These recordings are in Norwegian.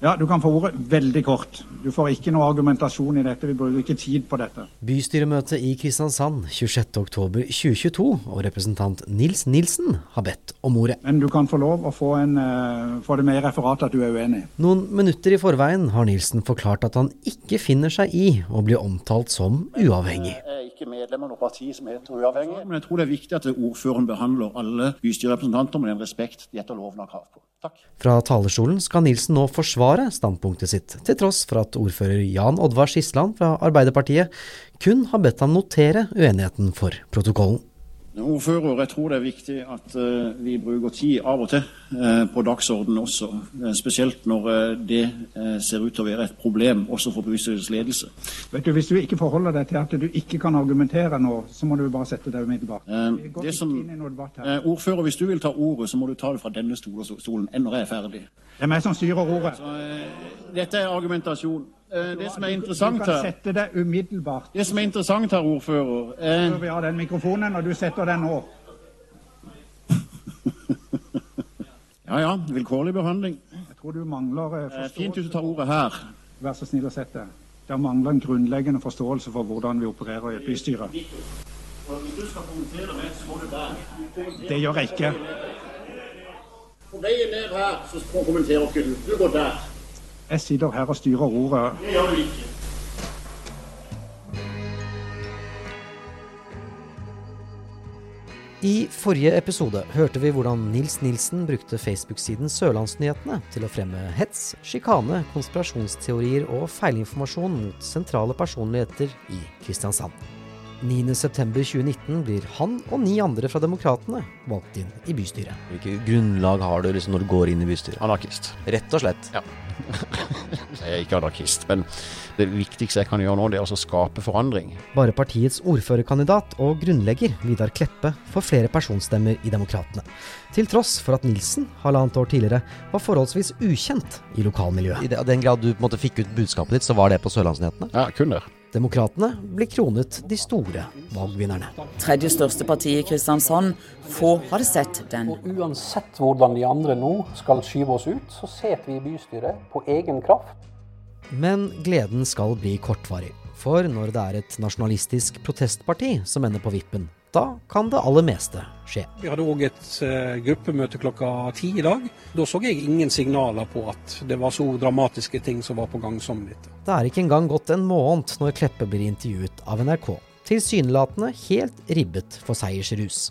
Ja, Du kan få ordet veldig kort. Du får ikke noe argumentasjon i dette. Vi bruker ikke tid på dette. Bystyremøte i Kristiansand 26.10.2022, og representant Nils Nilsen har bedt om ordet. Men du kan få lov å få, en, uh, få det med i referatet at du er uenig. Noen minutter i forveien har Nilsen forklart at han ikke finner seg i å bli omtalt som uavhengig. Jeg er ikke medlem av noe parti som heter uavhengig, men jeg tror det er viktig at ordføreren behandler alle bystyrerepresentanter med den respekt de etter loven har krav på. Takk. Fra talerstolen skal Nilsen nå forsvare standpunktet sitt, til tross for at ordfører Jan Oddvar Skisland fra Arbeiderpartiet kun har bedt ham notere uenigheten for protokollen. Ordfører, jeg tror det er viktig at uh, vi bruker tid av og til uh, på dagsordenen også. Uh, spesielt når det ser ut til å være et problem også for bevisstgjørelsens ledelse. Vet du, Hvis du ikke forholder deg til at du ikke kan argumentere nå, så må du bare sette deg umiddelbart. Som, ordfører, hvis du vil ta ordet, så må du ta det fra denne stolen når jeg er ferdig. Det er meg som styrer ordet. Så, dette er argumentasjon. Eh, det som er interessant her sette deg umiddelbart. Det som er interessant her, ordfører eh... Vi har den mikrofonen, og du setter den nå. ja ja, vilkårlig behandling. Jeg tror du mangler eh, forståelse. Fint du tar ordet her. Vær så snill å sette deg. Det mangler en grunnleggende forståelse for hvordan vi opererer i et bystyre. Du det, du gjør jeg ikke. På veien ned her, så kommenterer ikke du. Du går der. Jeg sitter her og styrer ordet. Det gjør du ikke. I forrige episode hørte vi hvordan Nils Nilsen brukte Facebook-siden Sørlandsnyhetene til å fremme hets, sjikane, konspirasjonsteorier og feilinformasjon mot sentrale personligheter i Kristiansand. 9.9.2019 blir han og ni andre fra Demokratene valgt inn i bystyret. Hvilket grunnlag har du liksom når du går inn i bystyret? Anarkist. Rett og slett. Ja. Jeg er ikke anarkist, men det viktigste jeg kan gjøre nå, det er å skape forandring. Bare partiets ordførerkandidat og grunnlegger Vidar Kleppe får flere personstemmer i Demokratene. Til tross for at Nilsen halvannet år tidligere var forholdsvis ukjent i lokalmiljøet. I den grad du på en måte fikk ut budskapet ditt, så var det på Sørlandsnyhetene? Ja, kun der. Demokratene blir kronet de store valgvinnerne. Tredje største parti i Kristiansand. Få hadde sett den. Og uansett hvordan de andre nå skal skyve oss ut, så sitter vi i bystyret på egen kraft. Men gleden skal bli kortvarig. For når det er et nasjonalistisk protestparti som ender på vippen, da kan det aller meste skje. Vi hadde òg et uh, gruppemøte klokka ti i dag. Da så jeg ingen signaler på at det var så dramatiske ting som var på gang som dette. Det er ikke engang gått en måned når Kleppe blir intervjuet av NRK. Tilsynelatende helt ribbet for seiersrus.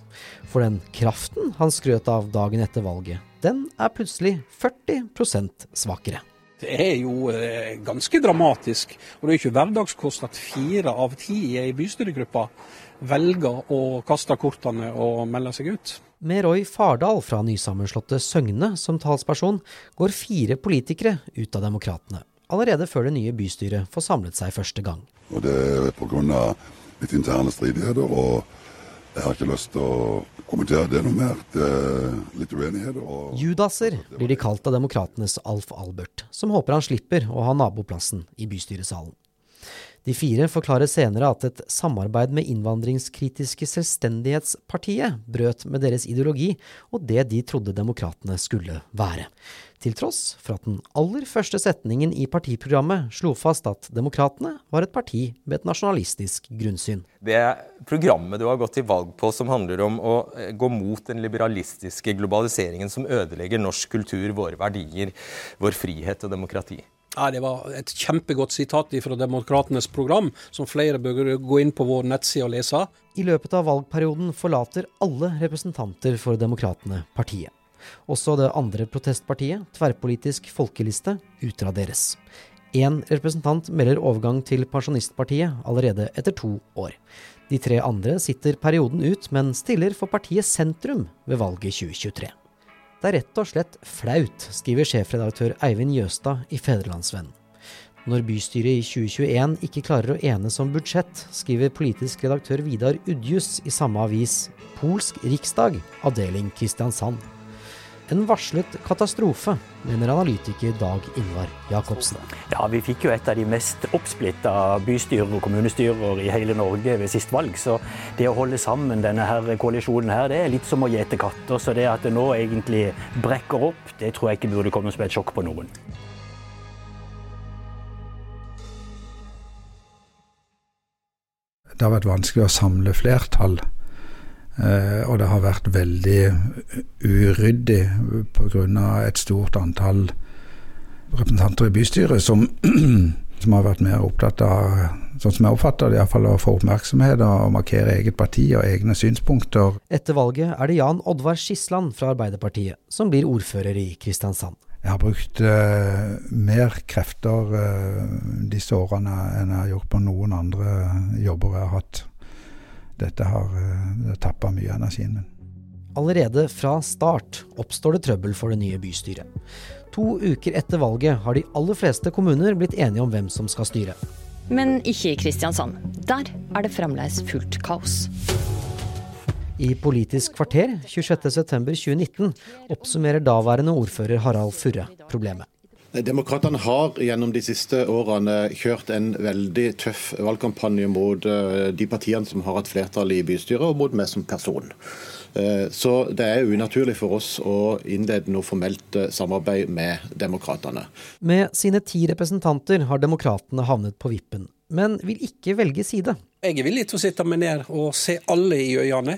For den kraften han skrøt av dagen etter valget, den er plutselig 40% svakere. Det er jo eh, ganske dramatisk. Og det er ikke hverdagskost at fire av ti i bystyregruppa. bystyregruppe velger å kaste kortene og melde seg ut. Med Roy Fardal fra nysammenslåtte Søgne som talsperson, går fire politikere ut av Demokratene. Allerede før det nye bystyret får samlet seg første gang. Og Det er pga. litt interne stridigheter. og jeg har ikke lyst til å kommentere det noe mer. Det er litt uenigheter. Og... Judaser blir de kalt av demokratenes Alf Albert, som håper han slipper å ha naboplassen i bystyresalen. De fire forklarer senere at et samarbeid med innvandringskritiske Selvstendighetspartiet brøt med deres ideologi og det de trodde demokratene skulle være. Til tross for at den aller første setningen i partiprogrammet slo fast at demokratene var et parti med et nasjonalistisk grunnsyn. Det programmet du har gått til valg på som handler om å eh, gå mot den liberalistiske globaliseringen som ødelegger norsk kultur, våre verdier, vår frihet og demokrati. Ja, Det var et kjempegodt sitat fra Demokratenes program, som flere bør gå inn på vår nettside og lese. I løpet av valgperioden forlater alle representanter for Demokratene partiet. Også det andre protestpartiet, Tverrpolitisk folkeliste, utraderes. Én representant melder overgang til Pensjonistpartiet allerede etter to år. De tre andre sitter perioden ut, men stiller for partiet Sentrum ved valget 2023. Det er rett og slett flaut, skriver sjefredaktør Eivind Jøstad i Fedrelandsvennen. Når bystyret i 2021 ikke klarer å enes om budsjett, skriver politisk redaktør Vidar Udjus i samme avis Polsk riksdag, avdeling Kristiansand. En varslet katastrofe, mener analytiker Dag Ingvar Jacobsen. Ja, Vi fikk jo et av de mest oppsplitta bystyrer og kommunestyrer i hele Norge ved sist valg. Så det å holde sammen denne her koalisjonen her, det er litt som å gjete katter. Så det at det nå egentlig brekker opp, det tror jeg ikke burde komme som et sjokk på noen. Det har vært vanskelig å samle flertall Eh, og det har vært veldig uryddig pga. et stort antall representanter i bystyret som, som har vært mer opptatt av sånn som jeg oppfatter det, iallfall å få oppmerksomhet og markere eget parti og egne synspunkter. Etter valget er det Jan Oddvar Skisland fra Arbeiderpartiet som blir ordfører i Kristiansand. Jeg har brukt uh, mer krefter uh, disse årene enn jeg har gjort på noen andre jobber jeg har hatt. Dette har uh, tappa mye av energien min. Allerede fra start oppstår det trøbbel for det nye bystyret. To uker etter valget har de aller fleste kommuner blitt enige om hvem som skal styre. Men ikke i Kristiansand. Der er det fremdeles fullt kaos. I Politisk kvarter 26.9.2019 oppsummerer daværende ordfører Harald Furre problemet. Demokratene har gjennom de siste årene kjørt en veldig tøff valgkampanje mot eh, de partiene som har hatt flertall i bystyret, og mot meg som person. Eh, så det er unaturlig for oss å innlede noe formelt eh, samarbeid med demokratene. Med sine ti representanter har demokratene havnet på vippen, men vil ikke velge side. Jeg er villig til å sitte meg ned og se alle i øynene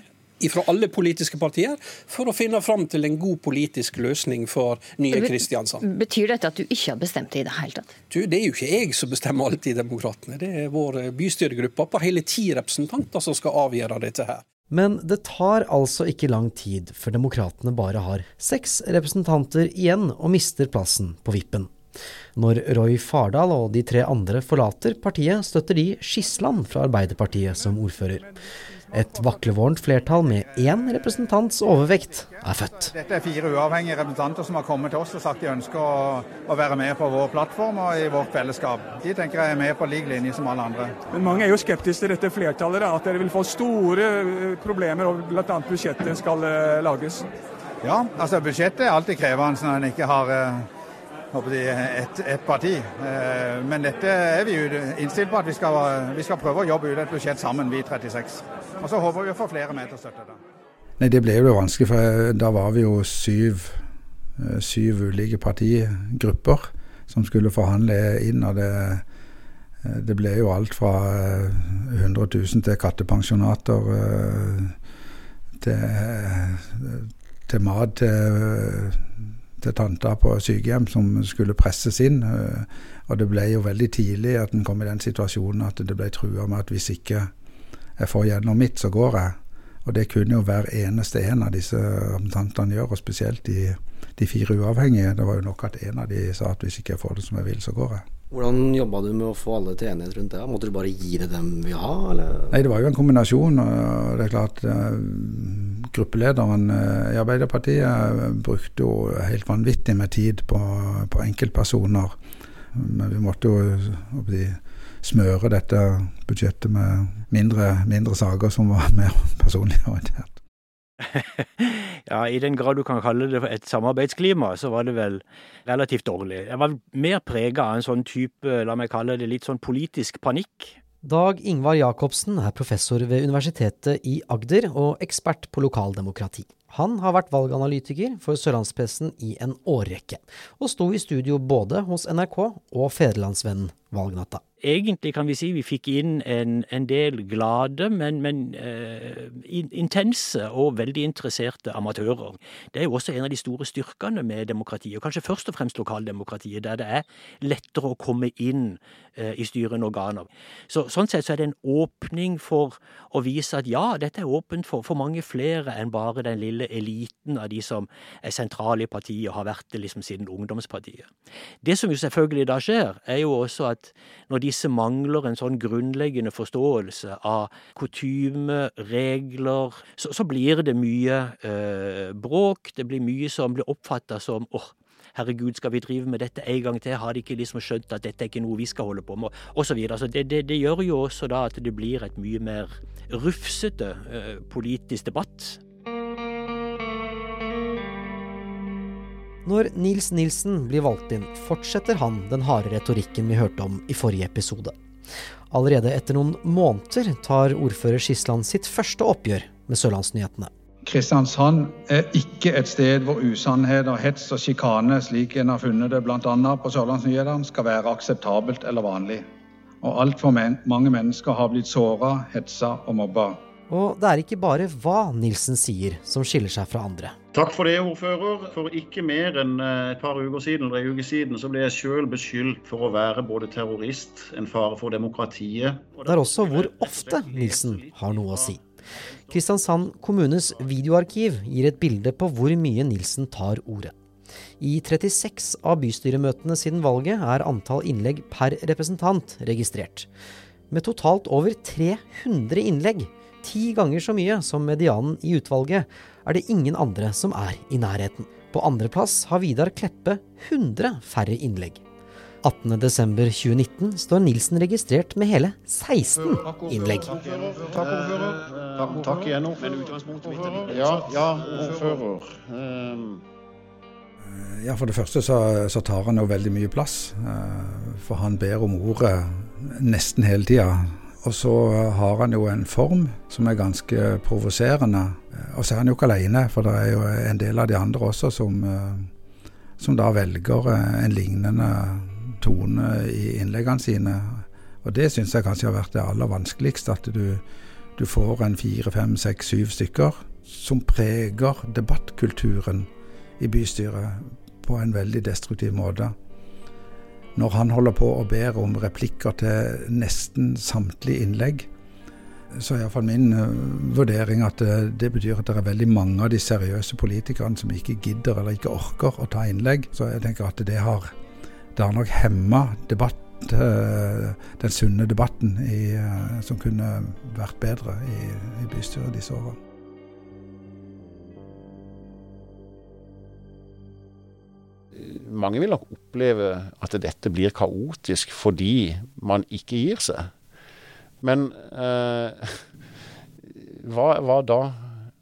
fra alle politiske partier for å finne fram til en god politisk løsning for nye Kristiansand. Betyr dette at du ikke har bestemt det i det hele tatt? Du, det er jo ikke jeg som bestemmer alt i Demokratene. Det er vår bystyregruppe på hele ti representanter som skal avgjøre dette her. Men det tar altså ikke lang tid før Demokratene bare har seks representanter igjen og mister plassen på vippen. Når Roy Fardal og de tre andre forlater partiet, støtter de Skisland fra Arbeiderpartiet som ordfører. Et vaklevorent flertall med én representants overvekt er født. Dette er fire uavhengige representanter som har kommet til oss og sagt de ønsker å, å være med på vår plattform og i vårt fellesskap. De tenker jeg er med på lik linje som alle andre. Men mange er jo skeptiske til dette flertallet, at dere vil få store eh, problemer og bl.a. budsjettet skal uh, lages. Ja, altså budsjettet er alltid krevende når en ikke har uh, et, et, parti. Men dette er vi innstilt på at vi skal, vi skal prøve å jobbe ut et budsjett sammen, vi 36. Og så håper vi å få flere med til å støtte det. Nei, Det ble jo vanskelig, for da var vi jo syv, eh, syv ulike partigrupper som skulle forhandle inn. og det, eh, det ble jo alt fra 100 eh, 000 til kattepensjonater, til, til mat til, til tanta på sykehjem som skulle presses inn. Og det ble jo veldig tidlig at en kom i den situasjonen at det ble trua med at hvis ikke jeg får gjennom mitt, så går jeg. Og det kunne jo hver eneste en av disse representantene gjøre, og spesielt de, de, fire uavhengige. Det var jo nok at en av de sa at hvis ikke jeg får det som jeg vil, så går jeg. Hvordan jobba du med å få alle til enighet rundt det? Måtte du bare gi det dem vi har, eller? Nei, det var jo en kombinasjon. og det er klart uh, Gruppelederen uh, i Arbeiderpartiet brukte jo helt vanvittig med tid på, på enkeltpersoner. Men vi måtte jo smøre dette budsjettet med mindre, mindre saker som var mer personlig orientert. ja, I den grad du kan kalle det et samarbeidsklima, så var det vel relativt dårlig. Jeg var mer prega av en sånn type, la meg kalle det litt sånn politisk panikk. Dag Ingvar Jacobsen er professor ved Universitetet i Agder og ekspert på lokaldemokrati. Han har vært valganalytiker for Sørlandspressen i en årrekke, og sto i studio både hos NRK og Federlandsvennen valgnatta egentlig kan vi si vi fikk inn en, en del glade, men, men uh, intense og veldig interesserte amatører. Det er jo også en av de store styrkene med demokratiet, og kanskje først og fremst lokaldemokratiet, der det er lettere å komme inn uh, i styrende organer. Så, sånn sett så er det en åpning for å vise at ja, dette er åpent for, for mange flere enn bare den lille eliten av de som er sentrale i partiet og har vært det liksom siden ungdomspartiet. Det som jo selvfølgelig da skjer, er jo også at når disse mangler en sånn grunnleggende forståelse av kutyme, regler, så, så, blir det mye eh, bråk. Det blir mye som blir oppfatta som åh, oh, herregud, skal vi drive med dette en gang til? Har de ikke liksom skjønt at dette er ikke noe vi skal holde på med? Og så videre. Så det, det, det gjør jo også da at det blir et mye mer rufsete eh, politisk debatt. Når Nils Nilsen blir valgt inn, fortsetter han den harde retorikken vi hørte om i forrige episode. Allerede etter noen måneder tar ordfører Skisland sitt første oppgjør med Sørlandsnyhetene. Kristiansand er ikke et sted hvor usannheter, hets og sjikane, slik en har funnet det bl.a. på Sørlandsnyhetene, skal være akseptabelt eller vanlig. Og altfor mange mennesker har blitt såra, hetsa og mobba. Og det er ikke bare hva Nilsen sier som skiller seg fra andre. Takk for det, ordfører. For ikke mer enn eh, et par uker siden, eller en uke siden så ble jeg sjøl beskyldt for å være både terrorist, en fare for demokratiet Det er også hvor ofte Nilsen har noe å si. Kristiansand kommunes videoarkiv gir et bilde på hvor mye Nilsen tar ordet. I 36 av bystyremøtene siden valget er antall innlegg per representant registrert. Med totalt over 300 innlegg, ti ganger så mye som medianen i utvalget, er det ingen andre som er i nærheten. På andreplass har Vidar Kleppe 100 færre innlegg. 18.12.2019 står Nilsen registrert med hele 16 innlegg. Takk, ordfører. Takk igjen, ordfører. Ja, ja, ordfører. Um ja, For det første så, så, tar han jo veldig mye plass. Eh, for han ber om ordet nesten hele tida. Og så har han jo en form som er ganske provoserende. Eh, og så er han jo ikke alene, for det er jo en del av de andre også som, eh, som da velger en lignende tone i innleggene sine. Og det syns jeg kanskje har vært det aller vanskeligste. At du, du får en fire, fem, seks, syv stykker som preger debattkulturen i bystyret på en veldig destruktiv måte. Når han holder på og ber om replikker til nesten samtlige innlegg, så er iallfall min uh, vurdering at uh, det betyr at det er veldig mange av de seriøse politikerne som ikke gidder eller ikke orker å ta innlegg. Så jeg tenker at det har, det har nok hemma debatt, uh, den sunne debatten i, som kunne vært bedre i, i bystyret disse årene. Mange vil nok oppleve at dette blir kaotisk fordi man ikke gir seg. Men eh, hva var da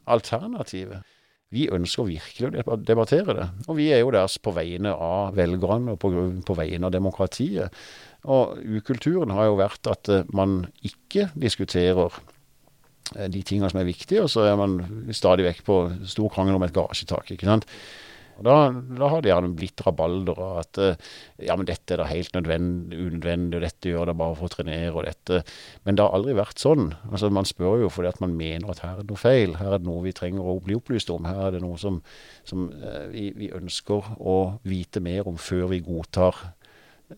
alternativet? Vi ønsker virkelig å debattere det. Og vi er jo deres på vegne av velgerne og på, på vegne av demokratiet. Og ukulturen har jo vært at eh, man ikke diskuterer eh, de tingene som er viktige, og så er man stadig vekk på stor krangel om et garasjetak. ikke sant? Og da, da, har det gjerne blitt rabalder og at eh, ja, men dette er da helt nødvendig, unødvendig, og dette gjør det bare for å trenere og dette. Men det har aldri vært sånn. Altså Man spør jo fordi at man mener at her er det noe feil. Her er det noe vi trenger å bli opplyst om. Her er det noe som, som eh, vi, vi, ønsker å vite mer om før vi godtar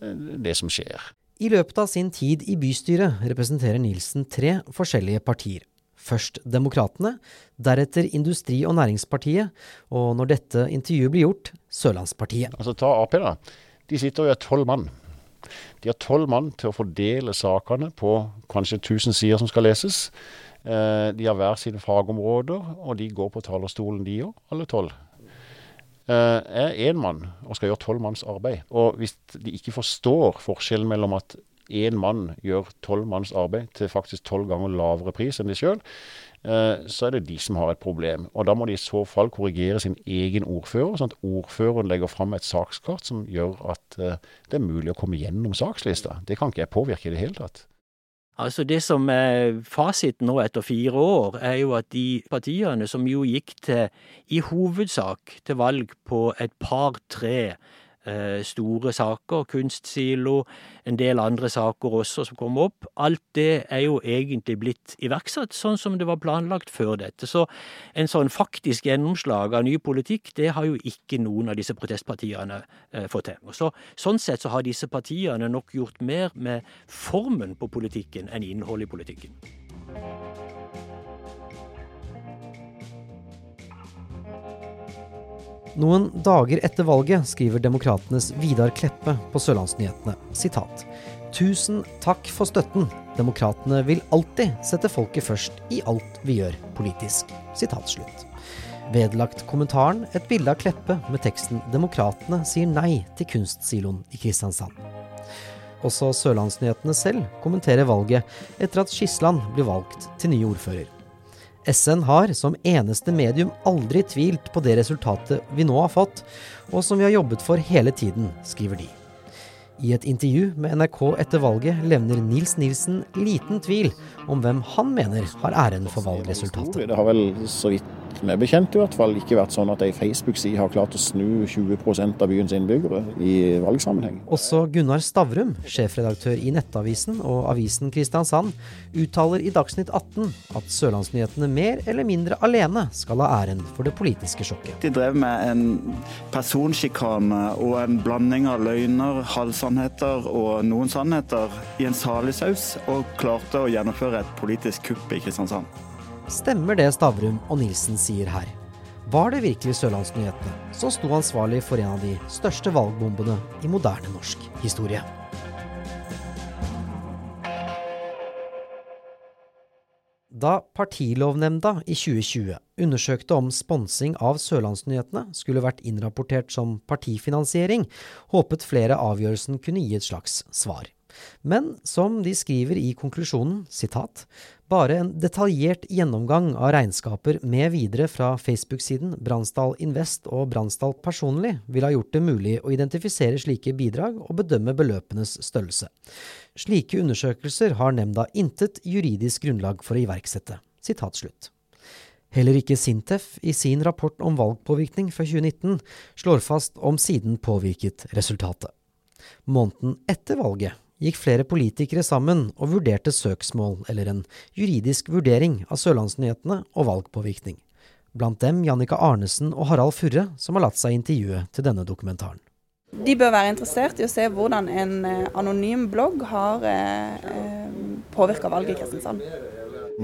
eh, det som skjer. I løpet av sin tid i bystyret representerer Nilsen tre forskjellige partier. Først Demokratene, deretter Industri- og Næringspartiet, og når dette intervjuet blir gjort, Sørlandspartiet. Altså Ta Ap, da. De sitter jo i tolv mann. De har tolv mann til å fordele sakene på kanskje 1000 sider som skal leses. Eh, de har hver sine fagområder, og de går på talerstolen de òg, alle tolv. Eh, er én mann og skal gjøre tolv manns arbeid. Og hvis de ikke forstår forskjellen mellom at én mann gjør tolv manns arbeid til faktisk tolv ganger lavere pris enn de sjøl, eh, så er det de som har et problem. Og da må de i så fall korrigere sin egen ordfører, sånn at ordføreren legger fram et sakskart som gjør at eh, det er mulig å komme gjennom sakslista. Det kan ikke jeg påvirke i det hele tatt. Altså Det som er fasiten nå etter fire år, er jo at de partiene som jo gikk til, i hovedsak til valg på et par-tre store saker, kunstsilo, en del andre saker også som kom opp. Alt det er jo egentlig blitt iverksatt sånn som det var planlagt før dette. Så en sånn faktisk gjennomslag av ny politikk, det har jo ikke noen av disse protestpartiene eh, fått til. Så, sånn sett så har disse partiene nok gjort mer med formen på politikken enn innholdet i politikken. Noen dager etter valget skriver Demokratenes Vidar Kleppe på Sørlandsnyhetene sitat Tusen takk for støtten. Demokratene vil alltid sette folket først i alt vi gjør politisk. Sitat slutt. Vedlagt kommentaren et bilde av Kleppe med teksten 'Demokratene sier nei til kunstsiloen i Kristiansand'. Også Sørlandsnyhetene selv kommenterer valget etter at Skisland blir valgt til ny ordfører. SN har som eneste medium aldri tvilt på det resultatet vi nå har fått, og som vi har jobbet for hele tiden, skriver de. I et intervju med NRK etter valget levner Nils Nilsen liten tvil om hvem han mener har æren for valgresultatet. Det har vel så vidt meg bekjent i hvert fall ikke vært sånn at ei Facebook-side har klart å snu 20% av byens innbyggere i valgsammenheng. Også Gunnar Stavrum, sjefredaktør i Nettavisen og avisen Kristiansand, uttaler i Dagsnytt 18 at Sørlandsnyhetene mer eller mindre alene skal ha æren for det politiske sjokket. De drev med en personsjikane og en blanding av løgner, halvsannheter og noen sannheter i en salig saus, og klarte å gjennomføre et politisk kupp i Kristiansand. Stemmer det Stavrum og Nilsen sier her? Var det virkelig Sørlandsnyhetene som sto ansvarlig for en av de største valgbombene i moderne norsk historie? Da Partilovnemnda i 2020 undersøkte om sponsing av Sørlandsnyhetene skulle vært innrapportert som partifinansiering, håpet flere avgjørelsen kunne gi et slags svar. Men som de skriver i konklusjonen, sitat, bare en detaljert gjennomgang av regnskaper med videre fra Facebook-siden Bransdal Invest og Bransdal personlig ville ha gjort det mulig å identifisere slike bidrag og bedømme beløpenes størrelse. Slike undersøkelser har nemnda intet juridisk grunnlag for å iverksette. Sitat. Heller ikke Sintef i sin rapport om valgpåvirkning fra 2019 slår fast om siden påvirket resultatet. Måneden etter valget gikk flere politikere sammen og vurderte søksmål eller en juridisk vurdering av Sørlandsnyhetene og valgpåvirkning. Blant dem Jannika Arnesen og Harald Furre, som har latt seg intervjue til denne dokumentaren. De bør være interessert i å se hvordan en eh, anonym blogg har eh, eh påvirka valget i Kristiansand.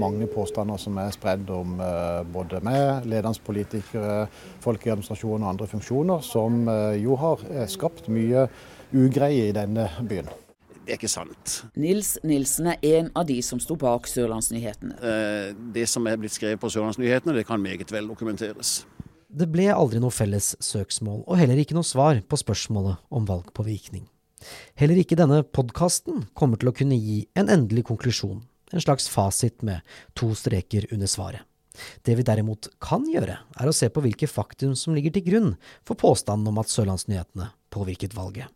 Mange påstander som er spredd om eh, både meg, ledende politikere, folk i administrasjonen og andre funksjoner, som eh, jo har skapt mye ugreie i denne byen. Det er ikke sant. Nils Nilsen er en av de som sto bak Sørlandsnyhetene. Eh, det som er blitt skrevet på Sørlandsnyhetene, det kan meget vel dokumenteres. Det ble aldri noe felles søksmål, og heller ikke noe svar på spørsmålet om valgpåvirkning. Heller ikke denne podkasten kommer til å kunne gi en endelig konklusjon, en slags fasit med to streker under svaret. Det vi derimot kan gjøre, er å se på hvilke faktum som ligger til grunn for påstanden om at Sørlandsnyhetene påvirket valget.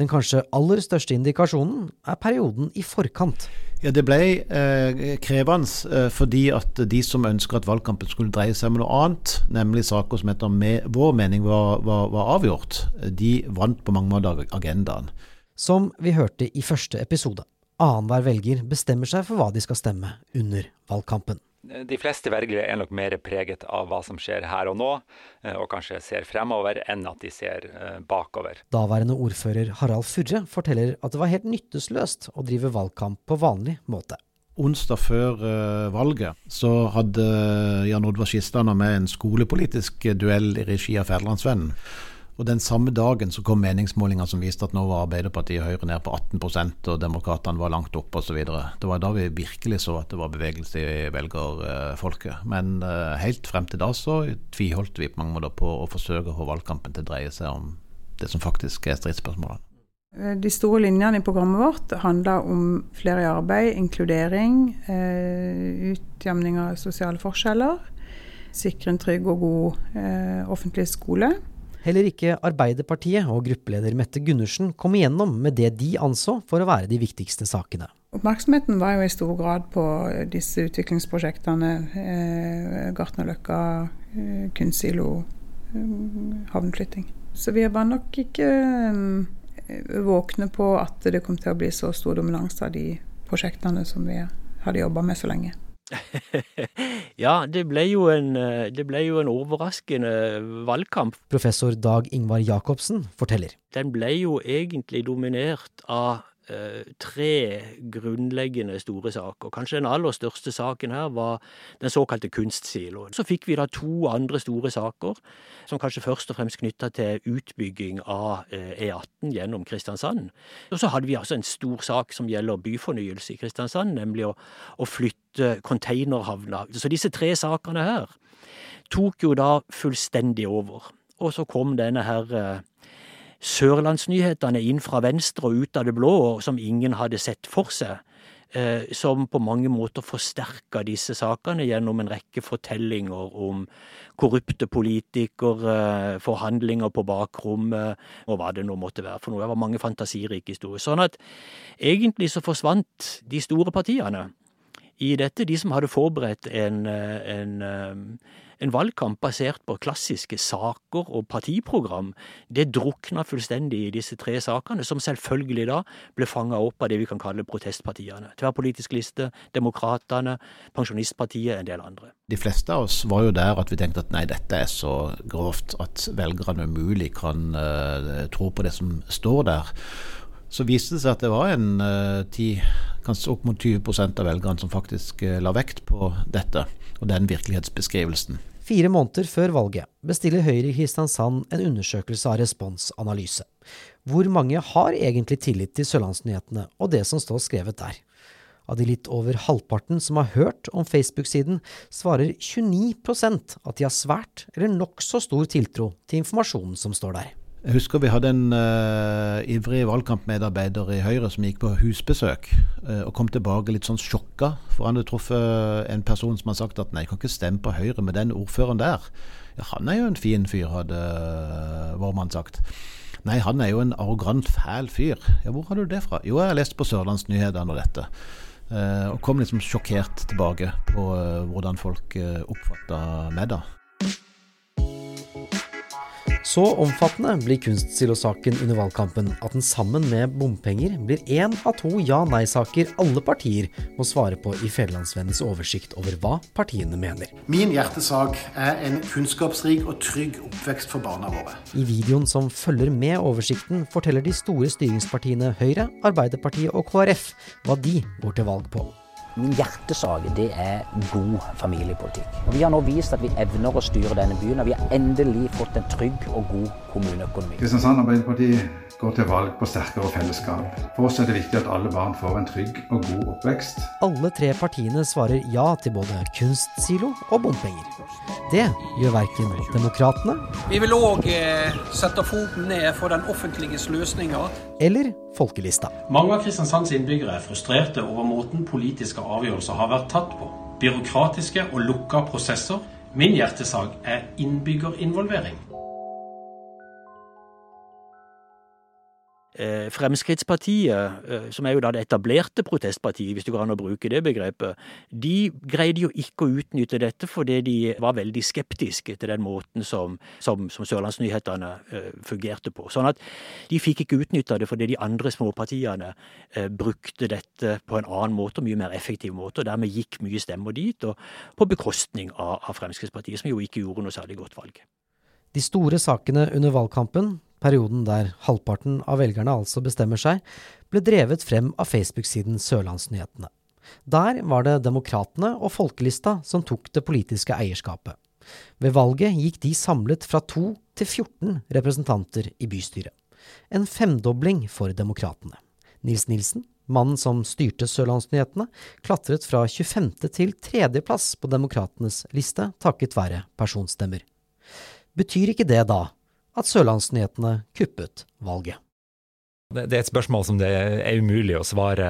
Den kanskje aller største indikasjonen er perioden i forkant. Ja, Det ble eh, krevende eh, fordi at de som ønsker at valgkampen skulle dreie seg om noe annet, nemlig saker som etter med, vår mening var, var, var, avgjort, de vant på mange måter agendaen. Som vi hørte i første episode. Annenhver velger bestemmer seg for hva de skal stemme under valgkampen. De fleste vergere er nok mer preget av hva som skjer her og nå, eh, og kanskje ser fremover enn at de ser eh, bakover. Daværende ordfører Harald Furre forteller at det var helt nytteløst å drive valgkamp på vanlig måte. Onsdag før uh, valget så hadde Jan Oddvar Skistan med en skolepolitisk duell i regi av Federlandsvennen. Og Den samme dagen så kom meningsmålinger som viste at nå var Arbeiderpartiet og Høyre ned på 18% og Demokratene var langt oppe osv. Det var da vi virkelig så at det var bevegelse i velgerfolket. Men uh, helt frem til da så tviholdt vi på mange måter på å forsøke å få valgkampen til å dreie seg om det som faktisk er stridsspørsmålene. Eh, de store linjene i programmet vårt handler om flere i arbeid, inkludering, utjevning av sosiale forskjeller, sikre en trygg og god eh, offentlig skole. Heller ikke Arbeiderpartiet og gruppeleder Mette Gundersen kom igjennom med det de anså for å være de viktigste sakene. Oppmerksomheten var jo i stor grad på disse utviklingsprosjektene. Eh, Gartnerløkka, eh, kunstsilo, eh, havneflytting. Så vi var nok ikke eh, våkne på at det kom til å bli så stor dominans av de prosjektene som vi hadde jobba med så lenge. ja, det ble, en, eh, det ble jo en overraskende valgkamp. Professor Dag Ingvar Jacobsen forteller. Den ble jo egentlig dominert av tre grunnleggende store saker. Kanskje den aller største saken her var den såkalte kunstsiloen. Så fikk vi da to andre store saker, som kanskje først og fremst knytta til utbygging av E18 eh, e gjennom Kristiansand. Og så hadde vi altså en stor sak som gjelder byfornyelse i Kristiansand, nemlig å, å flytte containerhavna. Så disse tre sakene her tok jo da fullstendig over. Og så kom denne her eh, Sørlandsnyhetene inn fra venstre og ut av det blå, som ingen hadde sett for seg. Eh, som på mange måter forsterka disse sakene gjennom en rekke fortellinger om korrupte politikere, forhandlinger på bakrommet og hva det nå måtte være for noe. Det var mange fantasirike historier. Sånn at egentlig så forsvant de store partiene i dette. De som hadde forberedt en, en, en valgkamp basert på klassiske saker og partiprogram, det drukna fullstendig i disse tre sakene, som selvfølgelig da ble fanga opp av det vi kan kalle protestpartiene. Tverrpolitisk liste, Demokratene, Pensjonistpartiet, en del andre. De fleste av oss var jo der at vi tenkte at nei, dette er så grovt at velgerne umulig kan uh, tro på det som står der. Så viste det seg at det var en uh, 10, kanskje opp mot 20% av velgerne som faktisk uh, la vekt på dette og den virkelighetsbeskrivelsen. Fire måneder før valget bestiller Høyre i Kristiansand en undersøkelse av responsanalyse. Hvor mange har egentlig tillit til Sørlandsnyhetene og det som står skrevet der? Av de litt over halvparten som har hørt om Facebook-siden, svarer 29% at de har svært eller nokså stor tiltro til informasjonen som står der. Jeg husker vi hadde en uh, ivrig valgkampmedarbeider i Høyre som gikk på husbesøk uh, og kom tilbake litt sånn sjokka. For han hadde truffet en person som hadde sagt at nei, jeg kan ikke stemme på Høyre med den ordføreren der. Ja, han er jo en fin fyr, hadde uh, vår mann sagt. Nei, han er jo en arrogant, fæl fyr. Ja, hvor har du det fra? Jo, jeg har lest på Sørlandsnyhetene og dette. Uh, og kom liksom sjokkert tilbake på hvordan folk uh, oppfatta meg da. Så omfattende blir kunstsilosaken under valgkampen at den sammen med bompenger blir én av to ja-nei-saker alle partier må svare på i Federlandsvennens oversikt over hva partiene mener. Min hjertesak er en kunnskapsrik og trygg oppvekst for barna våre. I videoen som følger med oversikten, forteller de store styringspartiene Høyre, Arbeiderpartiet og KrF hva de går til valg på. Min hjertesak det er god familiepolitikk. Og Vi har nå vist at vi evner å styre denne byen, og vi har endelig fått en trygg og god kommuneøkonomi. Kristiansand Arbeiderparti går til valg på sterkere fellesskap. For oss er det viktig at alle barn får en trygg og god oppvekst. Alle tre partiene svarer ja til både kunstsilo og bompenger. Det gjør verken Demokratene Vi vil òg eh, sette foten ned for den offentliges løsninger. Eller Folkelista. Mange av Kristiansands innbyggere er frustrerte over måten politiske avgjørelser har vært tatt på. Byråkratiske og lukka prosesser. Min hjertesak er innbyggerinvolvering. Fremskrittspartiet, eh, som er jo da det etablerte protestpartiet, hvis du går an å bruke det begrepet, de greide jo ikke å utnytte dette fordi de var veldig skeptiske til den måten som, som, som Sørlandsnyhetene uh, fungerte på. Sånn at de fikk ikke utnytta det fordi de andre småpartiene brukte dette på en annen måte, mye mer effektiv måte, og dermed gikk mye stemmer dit, og på bekostning av, av Fremskrittspartiet, som jo ikke gjorde noe særlig godt valg. De store sakene under valgkampen perioden der halvparten av velgerne altså bestemmer seg, ble drevet frem av Facebook-siden Sørlandsnyhetene. Der var det Demokratene og Folkelista som tok det politiske eierskapet. Ved valget gikk de samlet fra 2 til 14 representanter i bystyret. En femdobling for Demokratene. Nils Nilsen, mannen som styrte Sørlandsnyhetene, klatret fra 25. til 3. plass på Demokratenes liste takket være personstemmer. Betyr ikke det da at Sørlandsnyhetene kuppet valget. Det, er et spørsmål som det er umulig å svare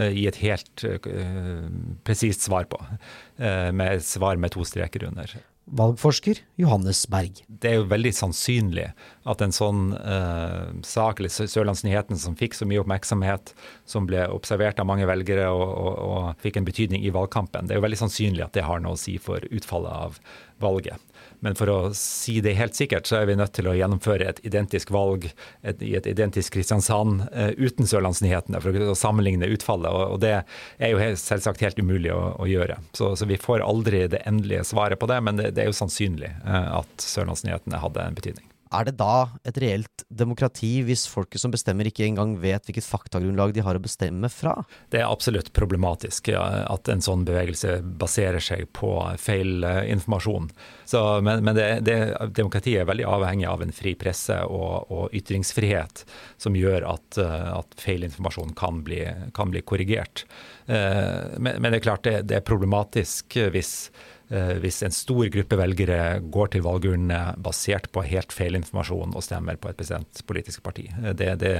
eh, i et helt uh, presist svar på, uh, med et svar med to streker under. Valgforsker Johannes Berg. Det er jo veldig sannsynlig at en sånn eh, sak, eller Sørlandsnyheten, som fikk så mye oppmerksomhet, som ble observert av mange velgere og, og, og fikk en betydning i valgkampen, det er jo veldig sannsynlig at det har noe å si for utfallet av valget. Men for å si det helt sikkert, så er vi nødt til å gjennomføre et identisk valg et, i et identisk Kristiansand uh, uten Sørlandsnyhetene, for å sammenligne utfallet. Og, og det er jo helt, selvsagt helt umulig å, å gjøre. Så, så, vi får aldri det endelige svaret på det, men det, det er jo sannsynlig uh, at Sørlandsnyhetene hadde en betydning. Er det da et reelt demokrati hvis folket som bestemmer ikke engang vet hvilket faktagrunnlag de har å bestemme fra? Det er absolutt problematisk ja, at en sånn bevegelse baserer seg på feil uh, informasjon. Så, men, men det, det, demokratiet er veldig avhengig av en fri presse og, og ytringsfrihet, som gjør at, uh, at feil informasjon kan bli, kan bli korrigert. Uh, men, men, det er klart det, det er problematisk hvis Eh, hvis en stor gruppe velgere går til valgurnene basert på helt feil informasjon og stemmer på et bestemt politisk parti. Eh, det, det,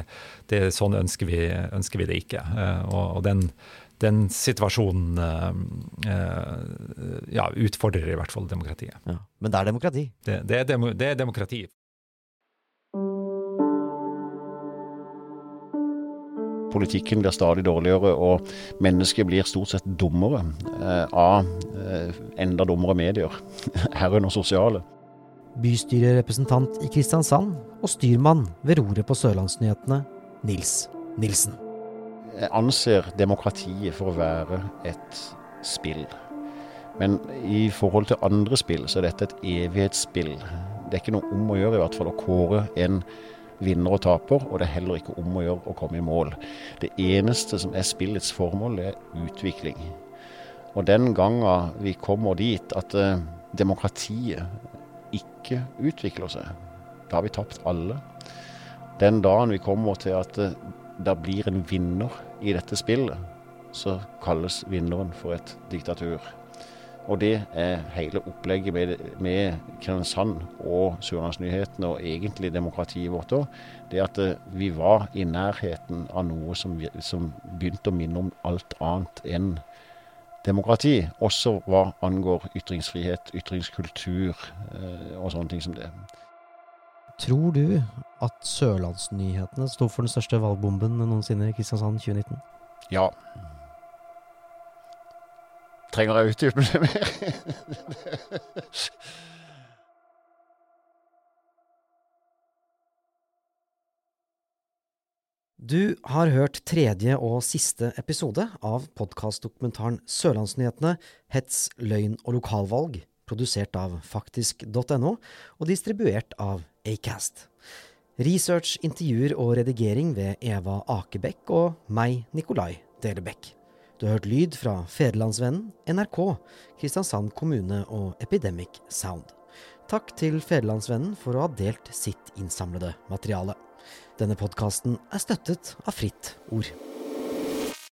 det, sånn ønsker vi, ønsker vi, det ikke. Eh, og, og den, den, situasjonen ja, utfordrer i hvert fall demokratiet. Ja, men det er demokrati? Det, er, dem, det er demokrati. Politikken blir stadig dårligere, og mennesket blir stort sett dummere eh, av eh, enda dummere medier, herunder sosiale. Bystyrerepresentant i Kristiansand og styrmann ved roret på Sørlandsnyhetene, Nils Nilsen. Jeg anser demokratiet for å være et spill. Men i forhold til andre spill så er dette et evighetsspill. Det er ikke noe om å gjøre i hvert fall å kåre en vinner og taper, og det er heller ikke om å gjøre å komme i mål. Det eneste som er spillets formål, er utvikling. Og den gangen vi kommer dit at eh, demokratiet ikke utvikler seg, da har vi tapt alle. Den dagen vi kommer til at eh, det blir en vinner i dette spillet, så kalles vinneren for et diktatur. Og det er hele opplegget med, med Kristiansand og Sørlandsnyhetene, og egentlig demokratiet vårt òg. Det at eh, vi var i nærheten av noe som, som begynte å minne om alt annet enn demokrati. Også hva angår ytringsfrihet, ytringskultur eh, og sånne ting som det. Tror du at Sørlandsnyhetene sto for den største valgbomben noensinne i Kristiansand 2019? Ja. Trenger jeg utdype det mer? Du har hørt tredje og siste episode av podkastdokumentaren Sørlandsnyhetene hets, løgn og lokalvalg, produsert av faktisk.no og distribuert av Acast. Research, intervjuer og redigering ved Eva Akebekk og meg, Nikolai Delebekk. Du har hørt lyd fra Federlandsvennen, NRK, Kristiansand kommune og Epidemic Sound. Takk til Federlandsvennen for å ha delt sitt innsamlede materiale. Denne podkasten er støttet av Fritt Ord.